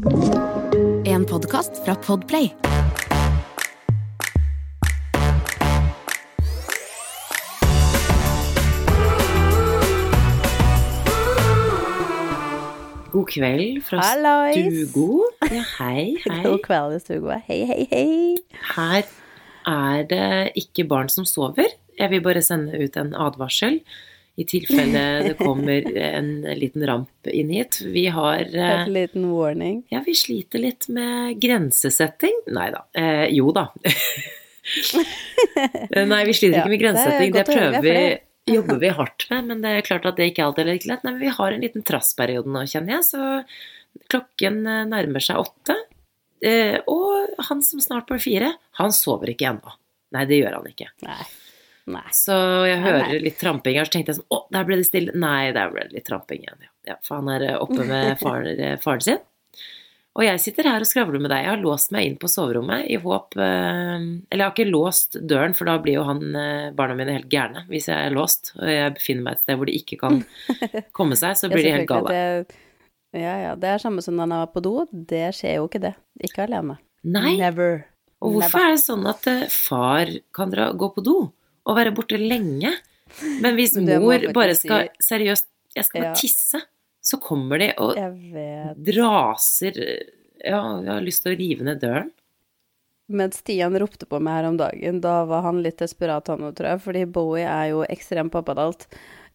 En podkast fra Podplay. God kveld fra Hallois. Stugo. Ja, hei, hei. God kveld i Stugo. Hei, hei, hei. Her er det ikke barn som sover. Jeg vil bare sende ut en advarsel i tilfelle det kommer en liten ramp inn hit. Vi har eh, En liten warning. Ja, vi sliter litt med grensesetting. Nei da. Eh, jo da. Nei, vi sliter Ja, ikke med grensesetting. Det det prøver vi jobber vi hardt med, men det er klart at det ikke alltid er like lett. Nei, men vi har en liten trassperiode nå, kjenner jeg, så klokken eh, nærmer seg åtte. Eh, og han som snart blir fire, han sover ikke ennå. Nei, det gjør han ikke. Nei. Nei. Så jeg hører nei. litt tramping her, så tenkte jeg sånn Å, der ble det stille. Nei, der ble det litt tramping igjen. Ja. Ja, for han er eh, oppe med far, eh, faren sin. Og jeg sitter her og skravler med deg. Jeg har låst meg inn på soverommet i håp eh, Eller jeg har ikke låst døren, for da blir jo han, barna mine helt gærne hvis jeg er låst og jeg befinner meg et sted hvor de ikke kan komme seg. Så blir de helt gale. Det, ja, ja. Det er samme som når han er på do. Det skjer jo ikke det. Ikke alene. Nei. Never. Og hvorfor er det sånn at far kan dra, gå på do og være borte lenge? Men hvis mor bare skal si- Seriøst, jeg skal Ja. tisse, så kommer de og draser Ja, jeg har lyst til å rive ned døren. Men Stian ropte på meg her om dagen. Da var han litt desperat, han òg, tror jeg. Fordi Bowie er jo ekstremt pappadalt.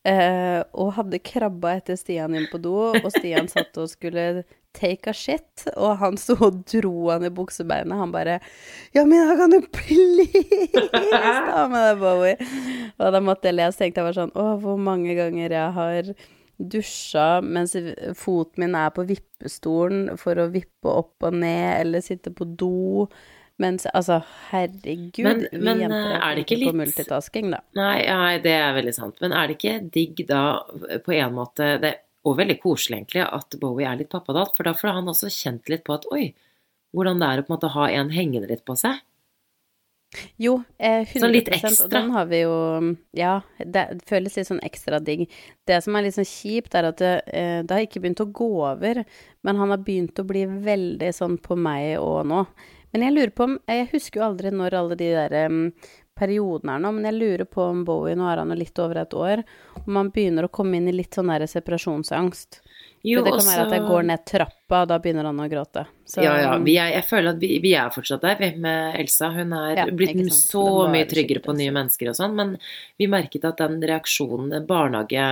Eh, og hadde krabba etter Stian inn på do, og Stian satt og skulle take a shit, og han sto og dro han i buksebeinet. Han bare Ja, men da kan du please ta med deg Bowie. Og da måtte jeg le, så tenkte jeg bare sånn Å, hvor mange ganger jeg har dusja mens foten min er på vippestolen for å vippe opp og ned, eller sitte på do. Mens, altså, herregud, Men- vi men, jenter eh, er ikke på litt- multitasking, da. Nei, nei, det er veldig sant. Men er det ikke digg da, på en måte det, Og veldig koselig, egentlig, at Bowie er litt pappadalt, for da får han også kjent litt på at oi, hvordan det er å på en måte ha en hengende litt på seg. Jo, eh, 100 Sånn litt Og ekstra. den har vi jo Ja, det føles litt sånn ekstra digg. Det som er litt sånn kjipt, er at det, eh, det har ikke begynt å gå over, men han har begynt å bli veldig sånn på meg òg nå. Men jeg lurer på om Jeg husker jo aldri når alle de der em, periodene er nå, men jeg lurer på om Bowie Nå er han jo litt over et år, om han begynner å komme inn i litt sånn der separasjonsangst. Jo, For det kan være at jeg går ned trappa, og da begynner han å gråte. Så, ja, ja. Vi er, jeg føler at vi, vi er fortsatt der, vi, med Elsa. Hun er Ja, blitt så mye tryggere på nye altså. mennesker og sånn, men vi merket at den reaksjonen barnehage,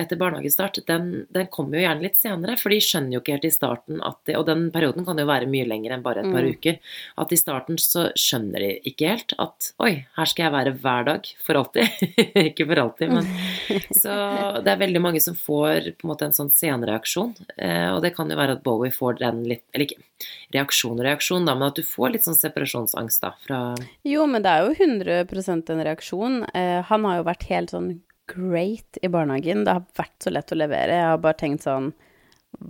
etter barnehagestart, den, den kommer jo gjerne litt senere, for de skjønner jo ikke helt i starten at de, Og den perioden kan jo være mye lenger enn bare et par Mm. uker. At i starten så skjønner de ikke helt at oi, her skal jeg være hver dag. For alltid. ikke for alltid, men Så det er veldig mange som får på en måte en sånn senreaksjon. Eh, og det kan jo være at Bowie får den litt Eller ikke reaksjon og reaksjon, da, men at du får litt sånn separasjonsangst, da, fra Jo, men det er jo 100 en reaksjon. Eh, han har jo vært helt sånn great i barnehagen. Det har vært så lett å levere. Jeg har bare tenkt sånn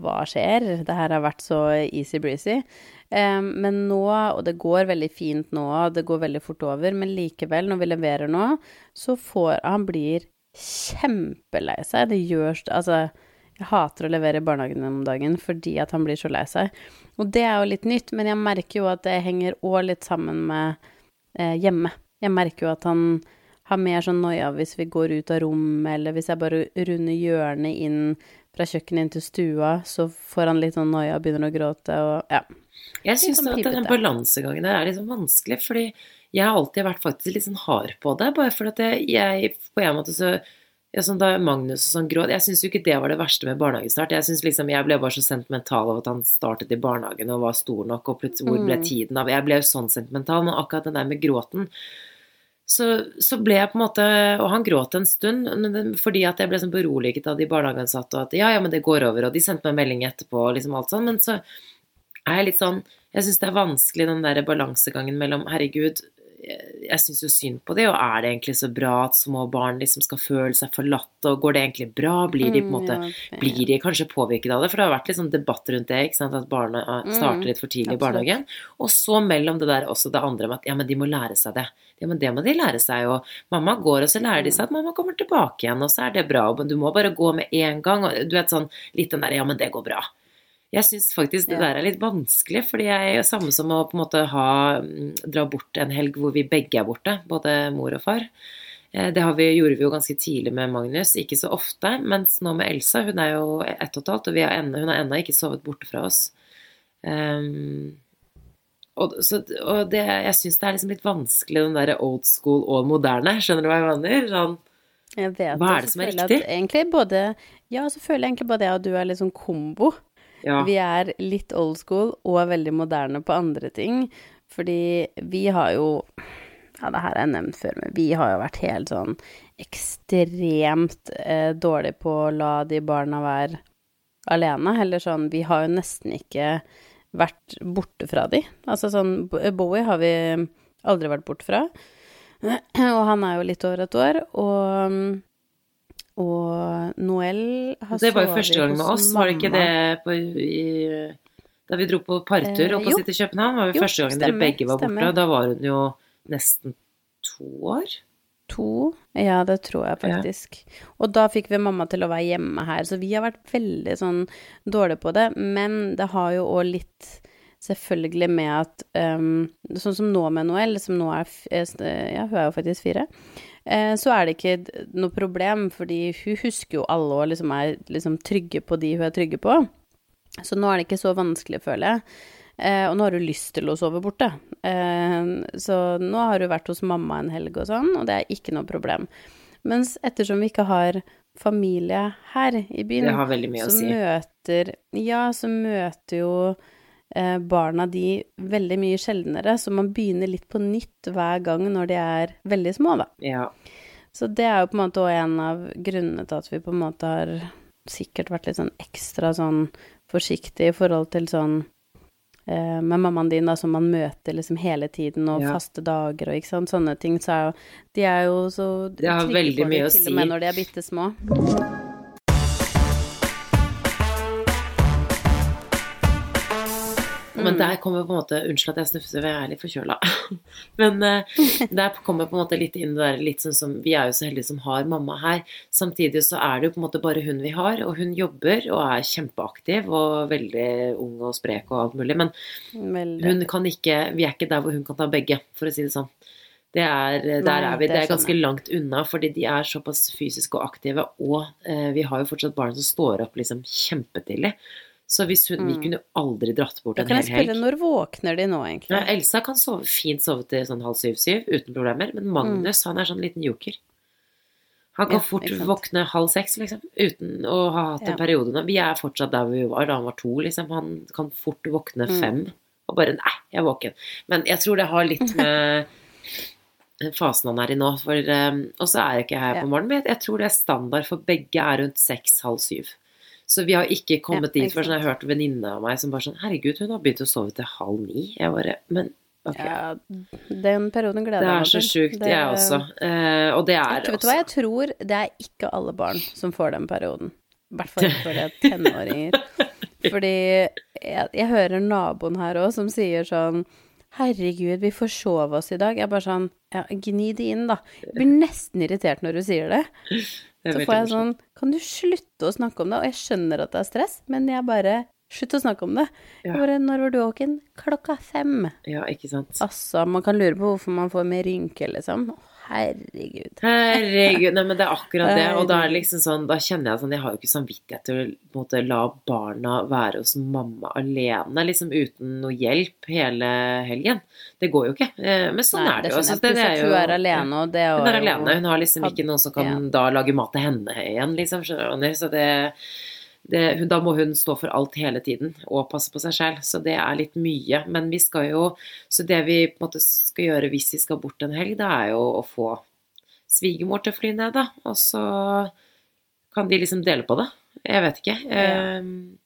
Hva skjer? Det her har vært så easy-breezy. Eh, men nå, og det går veldig fint nå, det går veldig fort over, men likevel, når vi leverer nå, så får Han blir kjempelei seg. Det gjør Altså, jeg hater å levere i barnehagen om dagen fordi at han blir så lei seg. Og det er jo litt nytt, men jeg merker jo at det henger òg litt sammen med eh, hjemme. Jeg merker jo at han har mer sånn noia hvis vi går ut av rommet, eller hvis jeg bare runder hjørnet inn fra kjøkkenet inn til stua, så får han litt sånn noia og begynner å gråte og ja. Jeg syns sånn at den balansegangen der er litt sånn vanskelig, fordi jeg har alltid vært faktisk litt sånn hard på det, bare fordi at jeg, jeg på en måte så ja, sånn da Magnus og sånn gråt Jeg syns jo ikke det var det verste med barnehagestart. Jeg synes liksom, jeg ble bare så sentimental av at han startet i barnehagen og var stor nok, og plutselig hvor ble Mm. tiden av Jeg ble jo sånn sentimental, men akkurat den der med gråten så, så ble jeg på en måte Og han gråt en stund, fordi at jeg ble sånn beroliget av de barnehageansatte, og at ja, ja, men det går over, og de sendte meg melding etterpå, og liksom alt sånn, men så er jeg litt sånn Jeg syns det er vanskelig den der balansegangen mellom Herregud, jeg, syns jo synd på det, og er det egentlig så bra at små barn liksom skal føle seg forlatt, og går det egentlig bra? Blir de på en måte Mm, ja, blir de kanskje påvirket av det? For det har vært litt sånn debatt rundt det, ikke sant? at barna eh, starter litt for tidlig i absolutt. barnehagen. Og så mellom det der også det andre med at ja, men de må lære seg det. Ja, men det må de lære seg, og mamma går, og så lærer de seg at mamma kommer tilbake igjen, og så er det bra, men du må bare gå med en gang, og du vet sånn litt den der ja, men det går bra. Jeg syns faktisk det der er litt vanskelig, fordi jeg er samme som å på en måte ha mm, dra bort en helg hvor vi begge er borte, både mor og far. Eh, Det har vi, gjorde vi jo ganske tidlig med Magnus, ikke så ofte. Mens nå med Elsa, hun er jo ett og et halvt, og vi har ennå, hun har ennå ikke sovet borte fra oss. Um, og, så, og det, jeg syns det er liksom litt vanskelig, den derre old school og moderne. Skjønner du hva jeg mener? Sånn, Jeg vet Hva er det som er riktig? At egentlig både, ja, så føler jeg egentlig både jeg og du er litt sånn kombo. Ja. Vi er litt old school og veldig moderne på andre ting. Fordi vi har jo Ja, det her har jeg nevnt før, men vi har jo vært helt sånn ekstremt eh, dårlig på å la de barna være alene. Eller sånn Vi har jo nesten ikke vært borte fra de. Altså sånn Bowie har vi aldri vært borte fra. Og han er jo litt over et år. Og, og Noel har Det var jo første gang med oss, var det ikke det på, i, Da vi dro på partur oppe opp sitte i København, var jo Jo, første gangen stemmer, dere begge var borte. Og da var hun jo nesten to år. To? Ja, det tror jeg faktisk. Og da fikk vi mamma til å være hjemme her, så vi har vært veldig sånn dårlige på det. Men det har jo òg litt selvfølgelig med at um, Sånn som nå med Noel, som nå er eh, Ja, hun er jo faktisk fire. Eh, Så er det ikke noe problem, fordi hun husker jo alle og liksom er liksom trygge på de hun er trygge på. Så nå er det ikke så vanskelig, føler jeg. Eh, og nå har hun lyst til å sove borte. Eh, så nå har hun vært hos mamma en helg og sånn, og det er ikke noe problem. Mens ettersom vi ikke har familie her i byen, så si. møter Ja, så møter jo barna de veldig mye sjeldnere, så man begynner litt på nytt hver gang når de er veldig små, da. Ja. Så det er jo på en måte også en av grunnene til at vi på en måte har sikkert vært litt sånn ekstra sånn forsiktig i forhold til sånn eh, med mammaen din, da, som man møter liksom hele tiden, og Ja. faste dager og ikke sant, sånne ting, så er jo De er jo så Det har veldig mye det, si. til og med når de er bitte små. Men der kommer på en måte Unnskyld at jeg snufser, jeg er litt forkjøla. Men uh, der kommer på en måte litt inn det der litt sånn som Vi er jo så heldige som har mamma her. Samtidig så er det jo på en måte bare hun vi har, og hun jobber og er kjempeaktiv og veldig ung og sprek og alt mulig. Men Veldig. hun kan ikke Vi er ikke der hvor hun kan ta begge, for å si det sånn. Det er, der Nei, er vi. det Det er ganske langt unna, fordi de er såpass fysiske og aktive. Og eh, vi har jo fortsatt barn som står opp liksom kjempetidlig. Så hvis hun, vi Mm. kunne aldri dratt bort en hel helg. Da kan jeg spørre, når våkner de nå, egentlig? Ja, Elsa kan sove, fint sove til sånn halv syv-syv uten problemer, men Magnus han er sånn liten joker. Han kan Ja, fort våkne halv seks, liksom, uten å ha hatt Ja. en periode nå. Vi er fortsatt der vi var da han var to, liksom. Han kan fort våkne Mm. fem og bare Nei, jeg er våken. Men jeg tror det har litt med fasen han er i nå. For, um, og så er jeg ikke her på morgenen, men jeg, jeg tror det er standard for begge er rundt seks-halv syv. Så vi har ikke kommet Ja, dit. For sånn, jeg hørt venninne av meg som bare sånn Herregud, hun har begynt å sove til halv ni. Jeg bare Men ok. Ja, den perioden gleder jeg meg. Det er så sjukt, jeg også. Eh, og det er Jeg, vet du hva, jeg tror det er ikke alle barn som får den perioden. I hvert fall ikke for det er tenåringer. Fordi jeg, jeg hører naboen her òg som sier sånn Herregud, vi forsov oss i dag. Jeg er bare sånn ja, Gni det inn, da. Jeg blir nesten irritert når du sier det. Så får jeg sånn Kan du slutte å snakke om det? Og jeg skjønner at det er stress, men jeg bare Slutt å snakke om det. Ja. Bare, Når var du våken? Klokka fem. Ja, ikke sant. Altså, man kan lure på hvorfor man får mer rynker, liksom. Å, Herregud. Herregud, nei, men det er akkurat det. Og da liksom sånn, da kjenner jeg sånn Jeg har jo ikke samvittighet til å måte, la barna være hos mamma alene, liksom uten noe hjelp hele helgen. Det går jo ikke. Eh, Men sånn Nei, er det jo. skjønner Så det, det er jo hun er alene, og det Hun er alene. Hun har liksom ikke noen som kan da lage mat til henne igjen, liksom. Skjønner du? Så det, det, da må hun stå for alt hele tiden og passe på seg selv. Så det er litt mye. Men vi skal jo Så det vi på en måte skal gjøre hvis vi skal bort en helg, det er jo å få svigermor til å fly ned, da. Og så kan de liksom dele på det. Jeg vet ikke. Ja. Ehm,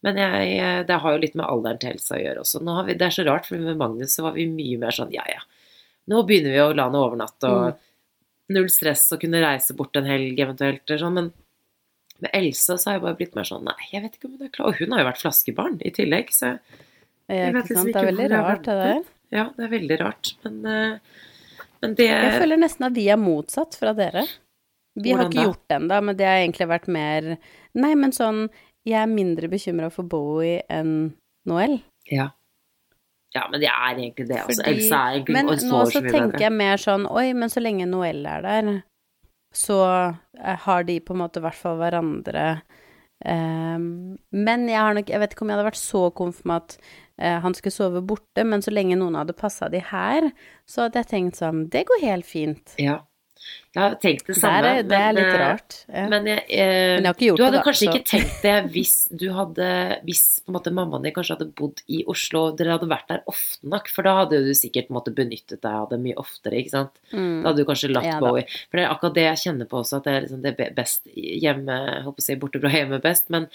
Men jeg, det har jo litt med alderen til Elsa å gjøre også. Vi, det er så rart, for med Magnus så var vi mye mer sånn ja ja. Nå begynner vi å la henne overnatte, og null stress å kunne reise bort en helg eventuelt. eller Sånn. Men med Elsa så har jeg bare blitt mer sånn nei, jeg vet ikke om hun er klar. Og hun har jo vært flaskebarn i tillegg, så Jeg vet ikke liksom sant? ikke Det er veldig rart, det der. ja, det er veldig rart. Men, eh, men det Jeg føler nesten at vi er motsatt fra dere. Vi har ikke da? gjort det ennå, men det har egentlig vært mer Nei, men sånn jeg er mindre bekymra for Bowie enn Noel. Ja. Ja, men det er egentlig det. Altså. Elsa er egentlig Men og nå så så tenker jeg mer sånn Oi, men så lenge Noel er der, så eh, har de på en måte i hvert fall hverandre. Um, men jeg har nok Jeg vet ikke om jeg hadde vært så komf at uh, han skulle sove borte, men så lenge noen hadde passa de her, så hadde jeg tenkt sånn Det går helt fint. Ja. Jeg har tenkt det Det samme. er, det er men, litt eh, rart. Ja. Men jeg, eh, Men jeg har ikke gjort du hadde det, da, kanskje så- ikke tenkt det hvis du hadde Hvis på en måte mammaen din kanskje hadde bodd i Oslo, og dere hadde vært der ofte nok, for da hadde du sikkert måte benyttet deg av det mye oftere, ikke sant. Mm. Da hadde du kanskje latt Ja. Bowie For det er akkurat det jeg kjenner på også, at det er liksom det best hjemme Jeg på å si borte fra hjemme best, men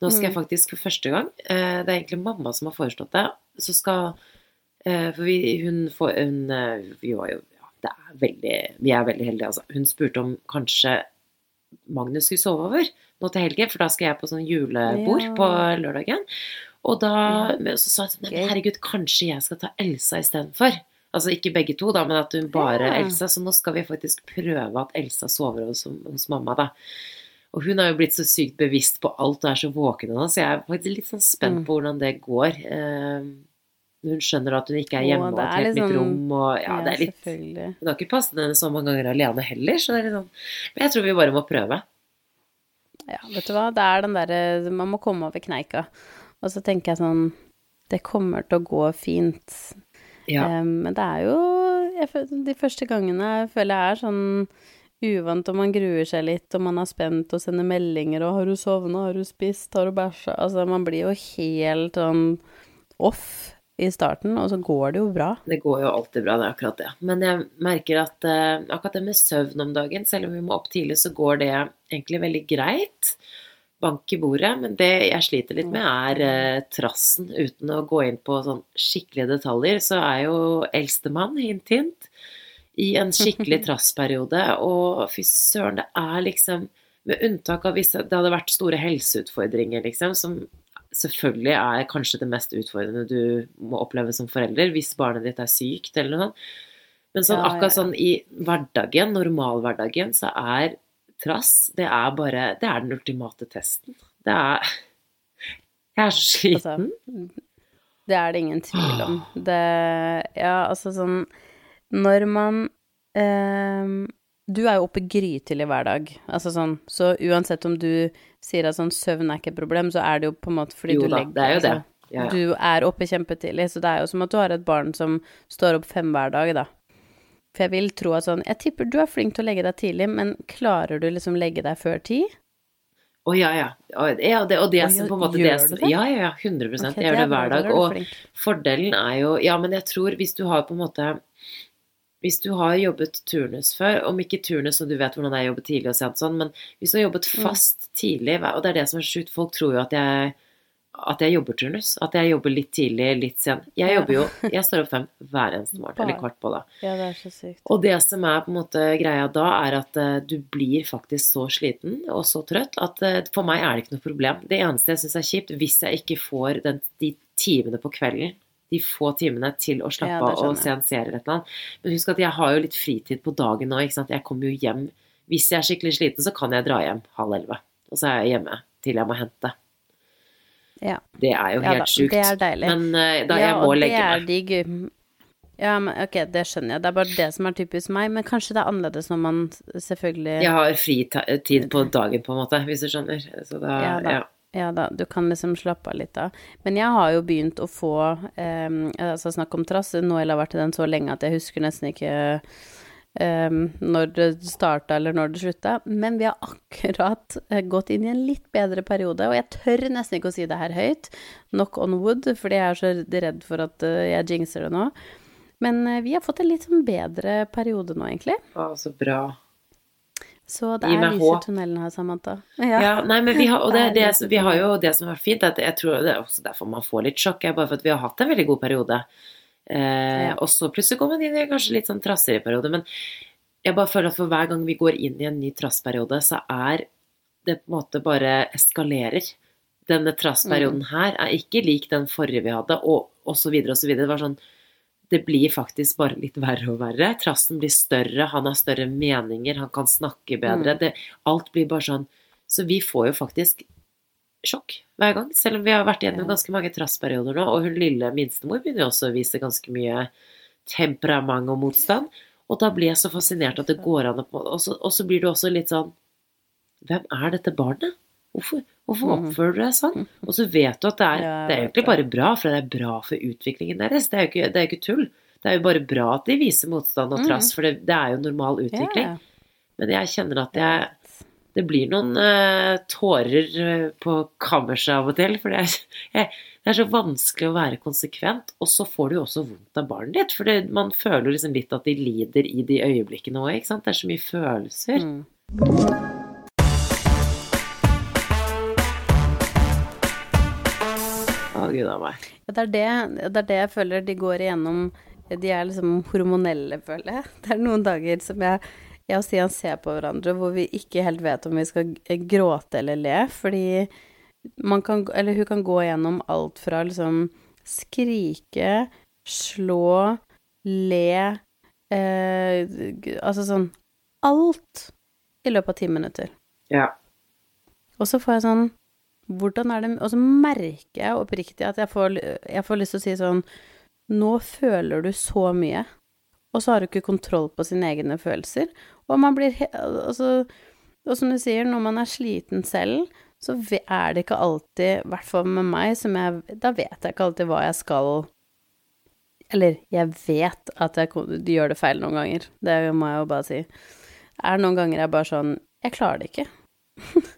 nå skal jeg Mm. faktisk for første gang eh, Det er egentlig mamma som har foreslått det. Så skal eh, For vi, hun får hun, eh, Vi var jo det er veldig Vi er veldig heldige, altså. Hun spurte om kanskje Magnus skulle sove over nå til helgen, for da skal jeg på sånn julebord Ja. på lørdagen. Og da ja. så sa hun sånn Gøy. Herregud, kanskje jeg skal ta Elsa istedenfor. Altså ikke begge to, da, men at hun bare Ja. Elsa. Så nå skal vi faktisk prøve at Elsa sover hos, hos mamma, da. Og hun har jo blitt så sykt bevisst på alt og er så våken nå, så jeg er faktisk litt sånn spent Mm. på hvordan det går. Hun skjønner at hun ikke er hjemme og har et helt litt nytt rom og ja, det er litt. Hun har ikke passet henne så mange ganger alene heller, så det er litt sånn Men jeg tror vi bare må prøve. Ja, vet du hva, det er den derre Man må komme over kneika. Og så tenker jeg sånn Det kommer til å gå fint. Ja. Um, men det er jo jeg, De første gangene jeg føler jeg er sånn uvant, og man gruer seg litt, og man er spent og sender meldinger og 'Har du sovna? Har du spist? Har du bæsja?' Altså, man blir jo helt sånn off i starten, og så går det jo bra. Det går jo alltid bra, det er akkurat det. Men jeg merker at uh, akkurat det med søvn om dagen, selv om vi må opp tidlig, så går det egentlig veldig greit. Bank i bordet. Men det jeg sliter litt med, er uh, trassen. Uten å gå inn på sånn skikkelige detaljer, så er jo eldstemann, hint, hint, i en skikkelig trassperiode. Og fy søren, det er liksom Med unntak av hvis det hadde vært store helseutfordringer, liksom, som selvfølgelig er kanskje det mest utfordrende du må oppleve som forelder, hvis barnet ditt er sykt eller noe sånt. Men sånn, akkurat sånn i hverdagen, normalhverdagen, så er trass Det er bare Det er den ultimate testen. Det er Jeg er så sliten. Altså, det er det ingen tvil om. Det Ja, altså sånn Når man eh, Du er jo oppe grytidlig hver dag. Altså sånn Så uansett om du sier at sånn søvn er ikke et problem, så er det jo på en måte fordi jo du da, legger det er jo det. Ja, ja. Du er oppe kjempetidlig, så det er jo som at du har et barn som står opp fem hver dag, da. For jeg vil tro at sånn Jeg tipper du er flink til å legge deg tidlig, men klarer du liksom legge deg før ti? Å ja, ja. Og, ja, det, og det som på en måte det, som-? Ja, ja, ja. 100 okay, Jeg gjør det hver dag. Og flink. fordelen er jo Ja, men jeg tror hvis du har på en måte Hvis du har jobbet turnus før, om ikke turnus og du vet hvordan det er å jobbe tidlig og sånn, men hvis du har jobbet Mm. fast tidlig, og det er det som er så sjukt, folk tror jo at jeg at jeg jobber turnus. At jeg jobber litt tidlig, litt sent. Jeg jobber jo Jeg står opp fem hver eneste morgen. Eller kvart på, da. Ja, det er så sykt. Og det som er på en måte greia da, er at eh, du blir faktisk så sliten og så trøtt at eh, for meg er det ikke noe problem. Det eneste jeg syns er kjipt, hvis jeg ikke får den, de timene på kvelden, de få timene til å slappe Ja, av og se en serie eller et eller annet. Men husk at jeg har jo litt fritid på dagen nå, ikke sant. Jeg kommer jo hjem Hvis jeg er skikkelig sliten, så kan jeg dra hjem halv elleve. Og så er jeg hjemme til jeg må hente. Ja. Det er jo Ja helt da, sjukt. det er deilig. Men uh, da ja, jeg må legge meg. Ja, men ok, det skjønner jeg. Det er bare det som er typisk meg. Men kanskje det er annerledes når man selvfølgelig Jeg har fritid på dagen, på en måte, hvis du skjønner. Så da, Ja da. ja. Ja da, du kan liksom slappe av litt da. Men jeg har jo begynt å få um, Altså snakk om trass. Noel har vært i den så lenge at jeg husker nesten ikke um, når det starta eller når det slutta. Men vi har akkurat eh, gått inn i en litt bedre periode, og jeg tør nesten ikke å si det her høyt. Knock on wood, fordi jeg er så redd for at eh, jeg jinxer det nå. Men eh, vi har fått en litt sånn bedre periode nå, egentlig. Å, så bra. Så det er disse håp. tunnelene her, Samantha. Ja, nei, men vi har, og det, Det vi har jo det som har vært fint, at jeg tror det er også derfor man får litt sjokk, er bare for at vi har hatt en veldig god periode. Eh, Ja. Og så plutselig kommer man inn i en kanskje litt sånn trassigere periode. Men jeg bare føler at for hver gang vi går inn i en ny trassperiode, så er det på en måte bare eskalerer. Denne trassperioden Mm. her er ikke lik den forrige vi hadde, og, så videre. Det var sånn det blir faktisk bare litt verre og verre. Trassen blir større, han har større meninger, han kan snakke bedre. Mm. Det, alt blir bare sånn Så vi får jo faktisk sjokk hver gang. Selv om vi har vært gjennom ganske mange trassperioder nå, og hun lille minstemor begynner jo også å vise ganske mye temperament og motstand. Og da blir jeg så fascinert at det går an å Og så, og så blir du også litt sånn Hvem er dette barnet? Hvorfor, hvorfor Mhm. oppfører du deg sånn? Og så vet du at det er, det er egentlig bare bra, for det er bra for utviklingen deres. Det er jo ikke, det er ikke tull. Det er jo bare bra at de viser motstand og Mhm. trass, for det, det er jo normal utvikling. Men jeg kjenner at jeg det blir noen uh, tårer eh, på kammerset av og til. For det er, det er så vanskelig å være konsekvent. Og så får du jo også vondt av barnet ditt. For det, man føler liksom litt at de lider i de øyeblikkene òg. Det er så mye følelser. Mm. Å, gud a meg. Ja, det er det, det er det jeg føler de går igjennom. De er liksom hormonelle, føler jeg. Det er noen dager som jeg, jeg og Stian ser på hverandre hvor vi ikke helt vet om vi skal gråte eller le, fordi man kan, eller hun kan gå gjennom alt fra liksom skrike, slå, le, eh, altså sånn alt i løpet av ti minutter. Ja. Og så får jeg sånn Hvordan er det Og så merker jeg oppriktig at jeg får, jeg får lyst til å si sånn Nå føler du så mye, og så har du ikke kontroll på sine egne følelser. Og man blir altså, Og som du sier, når man er sliten selv, så er det ikke alltid, i hvert fall med meg, som jeg Da vet jeg ikke alltid hva jeg skal Eller jeg vet at jeg gjør det feil noen ganger. Det må jeg jo bare si. Det er noen ganger jeg bare sånn Jeg klarer det ikke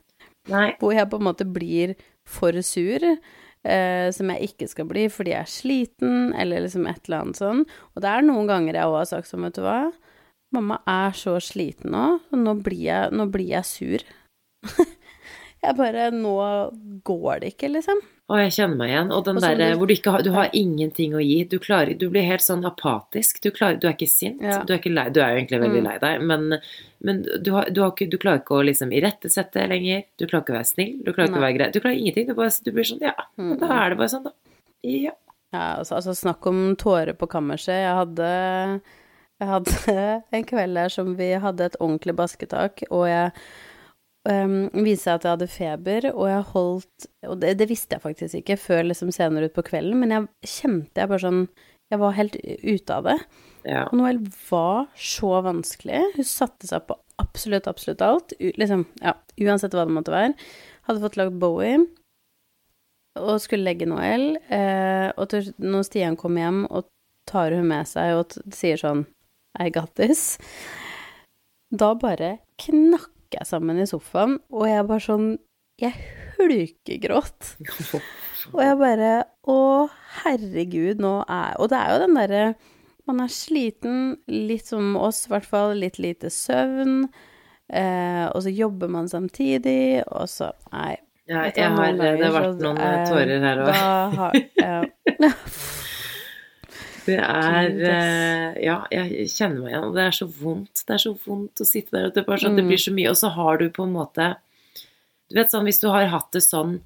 Nei. hvor jeg på en måte blir for sur, eh, som jeg ikke skal bli fordi jeg er sliten, eller liksom et eller annet sånn. Og det er noen ganger jeg òg har sagt sånn, vet du hva, mamma er så sliten nå, og nå blir jeg, nå blir jeg sur. jeg bare Nå går det ikke, liksom. Og jeg kjenner meg igjen. Og den derre du- hvor du ikke har Du har ingenting å gi. Du klarer Du blir helt sånn apatisk. Du klarer Du er ikke sint. Ja. Du er ikke lei Du er jo egentlig veldig Mm. lei deg, men, men du, har, du, har ikke, du klarer ikke å liksom irettesette lenger. Du klarer ikke å være snill. Du klarer ikke å være grei. Du klarer ingenting. Du, bare, du blir sånn Ja, Mm. da er det bare sånn, da. Ja. Ja, altså, altså snakk om tårer på kammerset. Jeg hadde, jeg hadde en kveld der som vi hadde et ordentlig basketak, og jeg um, viste seg at jeg hadde feber, og jeg holdt Og det, det visste jeg faktisk ikke før liksom senere ut på kvelden, men jeg kjente jeg bare sånn Jeg var helt ute av det. ja. Og Noel var så vanskelig. Hun satte seg på absolutt, absolutt alt. U liksom, ja, uansett hva det måtte være. Hadde fått lagd Bowie og skulle legge Noel. Eh, og til, når Stian kommer hjem og tar hun med seg og sier sånn I got this, da bare knakk jeg sammen i sofaen, og jeg bare sånn Jeg hulkegråt. Og jeg bare Å, herregud, nå er Og det er jo den derre Man er sliten, litt som oss i hvert fall, litt lite søvn. Eh, og så jobber man samtidig, og så Nei. ja jeg har, det har vært noen eh, tårer her òg. Da har ja. Det er eh, Ja, jeg kjenner meg igjen. Og det er så vondt. Det er så vondt å sitte der, og det, sånn, det Mm. blir så mye. Og så har du på en måte Du vet sånn, hvis du har hatt det sånn,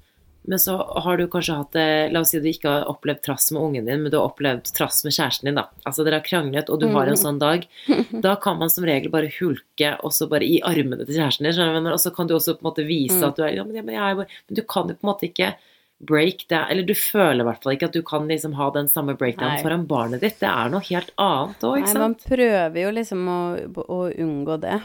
men så har du kanskje hatt det La oss si du ikke har opplevd trass med ungen din, men du har opplevd trass med kjæresten din, da. Altså dere har kranglet, og du har en Mm. sånn dag. Da kan man som regel bare hulke og så bare i armene til kjæresten din, skjønner du? Og så kan du også på en måte vise Mm. at du er ja, men, jeg er bare, men du kan jo på en måte ikke break det Eller du føler i hvert fall ikke at du kan liksom ha den samme breakdown Nei. foran barnet ditt. Det er noe helt annet òg, ikke Nei, man prøver jo liksom å, å unngå det.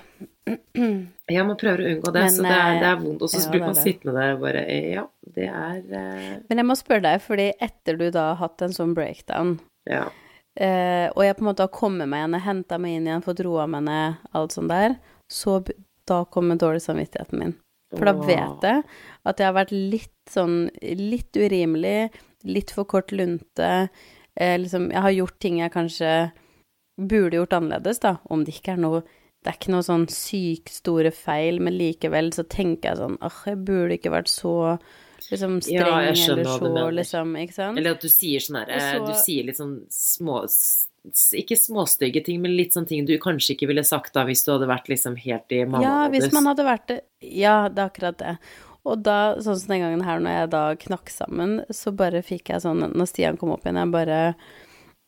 Ja, man prøver å unngå det, Men, så det er, det er eh, vondt. Og så ja, blir man sittende der og bare Ja, det er uh... Men jeg må spørre deg, fordi etter du da har hatt en sånn breakdown, Ja. uh, og jeg på en måte har kommet meg igjen, henta meg inn igjen, fått roa meg ned, alt sånt der, så da kommer dårlig samvittigheten min. For da vet jeg at jeg har vært litt sånn litt urimelig, litt for kort lunte. Eh, liksom, jeg har gjort ting jeg kanskje burde gjort annerledes, da. Om det ikke er noe Det er ikke noe sånn sykt store feil, men likevel så tenker jeg sånn Åh, jeg burde ikke vært så liksom streng Ja, eller så liksom, ikke sant? Eller at du sier sånn her så- Du sier litt sånn små Ikke småstygge ting, men litt sånne ting du kanskje ikke ville sagt da hvis du hadde vært liksom helt i Ja, hvis man hadde vært det Ja, det er akkurat det. Og da, sånn som den gangen her, når jeg da knakk sammen, så bare fikk jeg sånn Når Stian kom opp igjen, jeg bare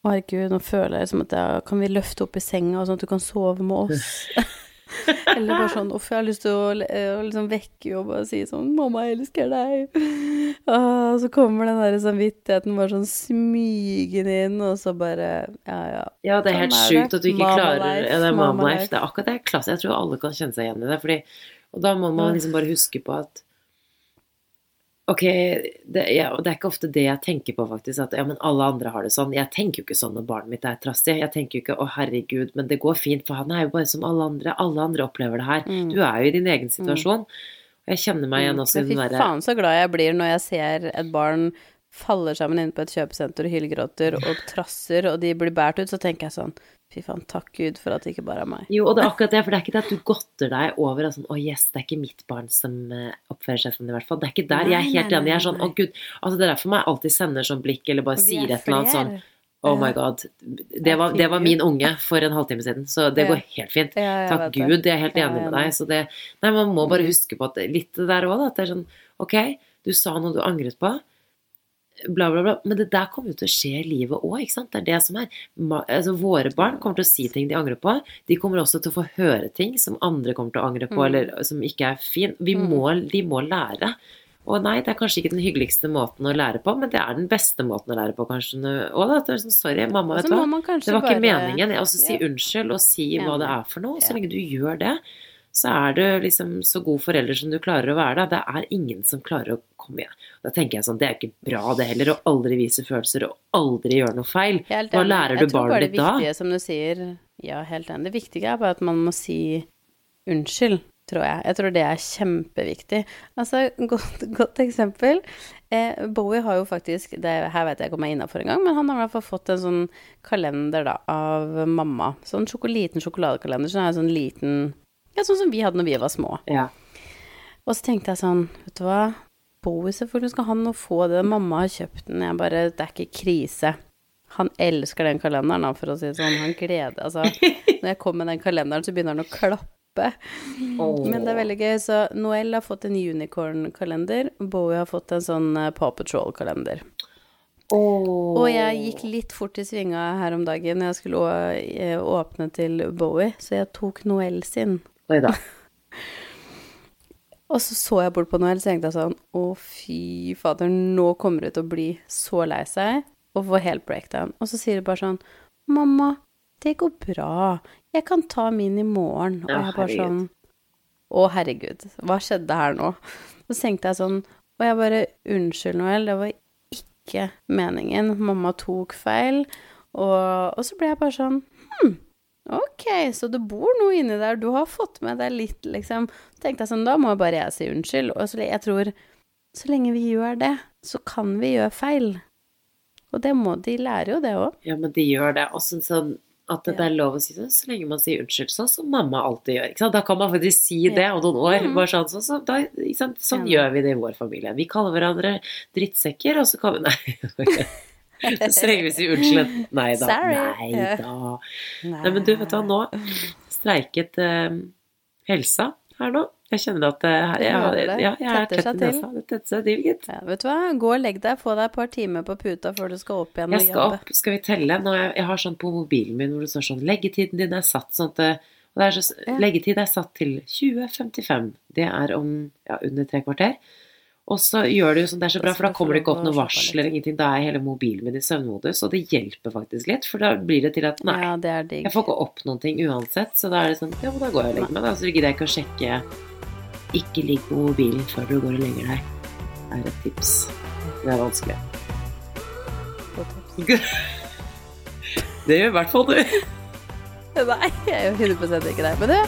Å, herregud, nå føler jeg som at jeg Kan vi løfte opp i senga, sånn at du kan sove med oss? Eller bare sånn Uff, jeg har lyst til å, å liksom vekke og bare si sånn 'Mamma, jeg elsker deg'. Og så kommer den der samvittigheten bare sånn smygende inn, og så bare Ja, ja. Ja, det er helt Sånn er sjukt at du ikke Mama klarer life, ja, Det er life. life. Det er akkurat det. Klasse. Jeg tror alle kan kjenne seg igjen i det. Fordi, og da må man liksom bare huske på at Ok, det, ja, det er ikke ofte det jeg tenker på, faktisk. At ja, men alle andre har det sånn. Jeg tenker jo ikke sånn når barnet mitt er trassig. Jeg tenker jo ikke å herregud, men det går fint, for han er jo bare som alle andre. Alle andre opplever det her. Mm. Du er jo i din egen situasjon. Og jeg kjenner meg igjen også i den derre fy faen så glad jeg blir når jeg ser et barn faller sammen inne på et kjøpesenter og hylgråter og trasser, og de blir båret ut, så tenker jeg sånn Fy faen, takk Gud for at det ikke bare er meg. Jo, og det er akkurat det, for det er ikke det at du godter deg over og sånn Å, yes, det er ikke mitt barn som eh, oppfører seg sånn, i hvert fall. Det er ikke der. Jeg er helt enig. Jeg er sånn. Å, gud. Altså, det er derfor jeg alltid sender sånn blikk, eller bare sier er et eller annet sånn. Oh my god. Det var, det var min unge for en halvtime siden, så det går helt fint. Takk. Gud, jeg er helt enig med er deg. Så det Nei, man må bare huske på at litt det der òg, da. At det er sånn Ok, du sa noe du angret på. Bla, bla, bla. Men det der kommer jo til å skje i livet òg, ikke sant. Det er det som er altså, Våre barn kommer til å si ting de angrer på. De kommer også til å få høre ting som andre kommer til å angre på, Mm. eller som ikke er fin. Vi Mm. må, de må lære. Og nei, det er kanskje ikke den hyggeligste måten å lære på, men det er den beste måten å lære på, kanskje. Og da, det er sånn, sorry, mamma, vet du hva. Det var ikke bare- meningen. Og så si Ja. unnskyld og si hva det er for noe. Så lenge du gjør det, så er du liksom så god forelder som du klarer å være. Da. Det er ingen som klarer å komme igjen. Da tenker jeg sånn, det er ikke bra det heller, å aldri vise følelser og aldri gjøre noe feil. Hva lærer du Jeg tror bare barnet det ditt da? viktige, som du sier Ja, helt enig. Det viktige er bare at man må si unnskyld, tror jeg. Jeg tror det er kjempeviktig. Altså, godt, godt eksempel. Eh, Bowie har jo faktisk det, Her vet jeg ikke om jeg er innafor engang, men han har i hvert fall fått en sånn kalender da, av mamma. Sånn sjoko, liten sjokoladekalender. Så det sånn liten Ja, sånn som vi hadde når vi var små. Ja. Og så tenkte jeg sånn, vet du hva, Bowie selvfølgelig skal han nå få det, mamma har kjøpt den, jeg bare, det er ikke krise. Han elsker den kalenderen, for å si det sånn, han gleder, altså, når jeg kom med den kalenderen, så begynner han å klappe. Men det er veldig gøy, så Noel har fått en unicorn-kalender, Bowie har fått en sånn eh, Paw Patrol-kalender. Og jeg gikk litt fort i svinga her om dagen jeg skulle å, eh, åpne til Bowie, så jeg tok Noel sin. Oi da. Og så så jeg bort på Noel, så tenkte jeg sånn Å, fy fader, nå kommer du til å bli så lei seg og få helt breakdown. Og så sier du bare sånn Mamma, det går bra. Jeg kan ta min i morgen. Og jeg bare sånn Å, herregud, hva skjedde her nå? Så tenkte jeg sånn Og jeg bare Unnskyld, Noel, det var ikke meningen. Mamma tok feil. Og, og så ble jeg bare sånn Hm, ok, så det bor noe inni der. Du har fått med deg litt, liksom. Tenkte jeg sånn, da må bare jeg si unnskyld. Og så jeg tror så lenge vi gjør det, så kan vi gjøre feil. Og det må de lære jo det òg. Ja, men de gjør det. Og sånn, sånn at det Ja. er lov å si det så lenge man sier unnskyld, sånn som mamma alltid gjør. Ikke sant? Da kan man faktisk si det om noen år. Mm. Bare sånn, sånn, så, da, sånn Ja. gjør vi det i vår familie. Vi kaller hverandre drittsekker, og så kan vi Nei. Så lenge vi sier unnskyld. Nei da. Nei da. Nei, men du, vet du hva, nå streiket eh, helsa her nå. Jeg kjenner at eh, jeg, jeg, er tett i nesa. Det tetter seg til, gitt. Ja, vet du hva, gå og legg deg, få deg et par timer på puta før du skal opp igjen og Jeg skal jobbe. opp, skal vi telle? Nå, jeg, har sånn på mobilen min hvor det står sånn Leggetiden din er satt sånn at og det er så. Leggetid er satt til 20.55. Det er om ja, under tre kvarter. Og så gjør det jo sånn, det er så bra, for da kommer det ikke opp å noe slappe av varsler, ingenting. Da er hele mobilen min i søvnmodus, og det hjelper faktisk litt. For da blir det til at nei, Ja, jeg får ikke opp noen ting uansett. Så da er det sånn, ja, men da går jeg og legger meg, da. Så gidder jeg ikke å sjekke Ikke ligg på mobilen før du går og legger deg. Det er et tips. Det er vanskelig. Det gjør i hvert fall du. Nei, jeg gjør 100 ikke det. Men du,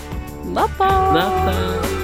natta! Natta.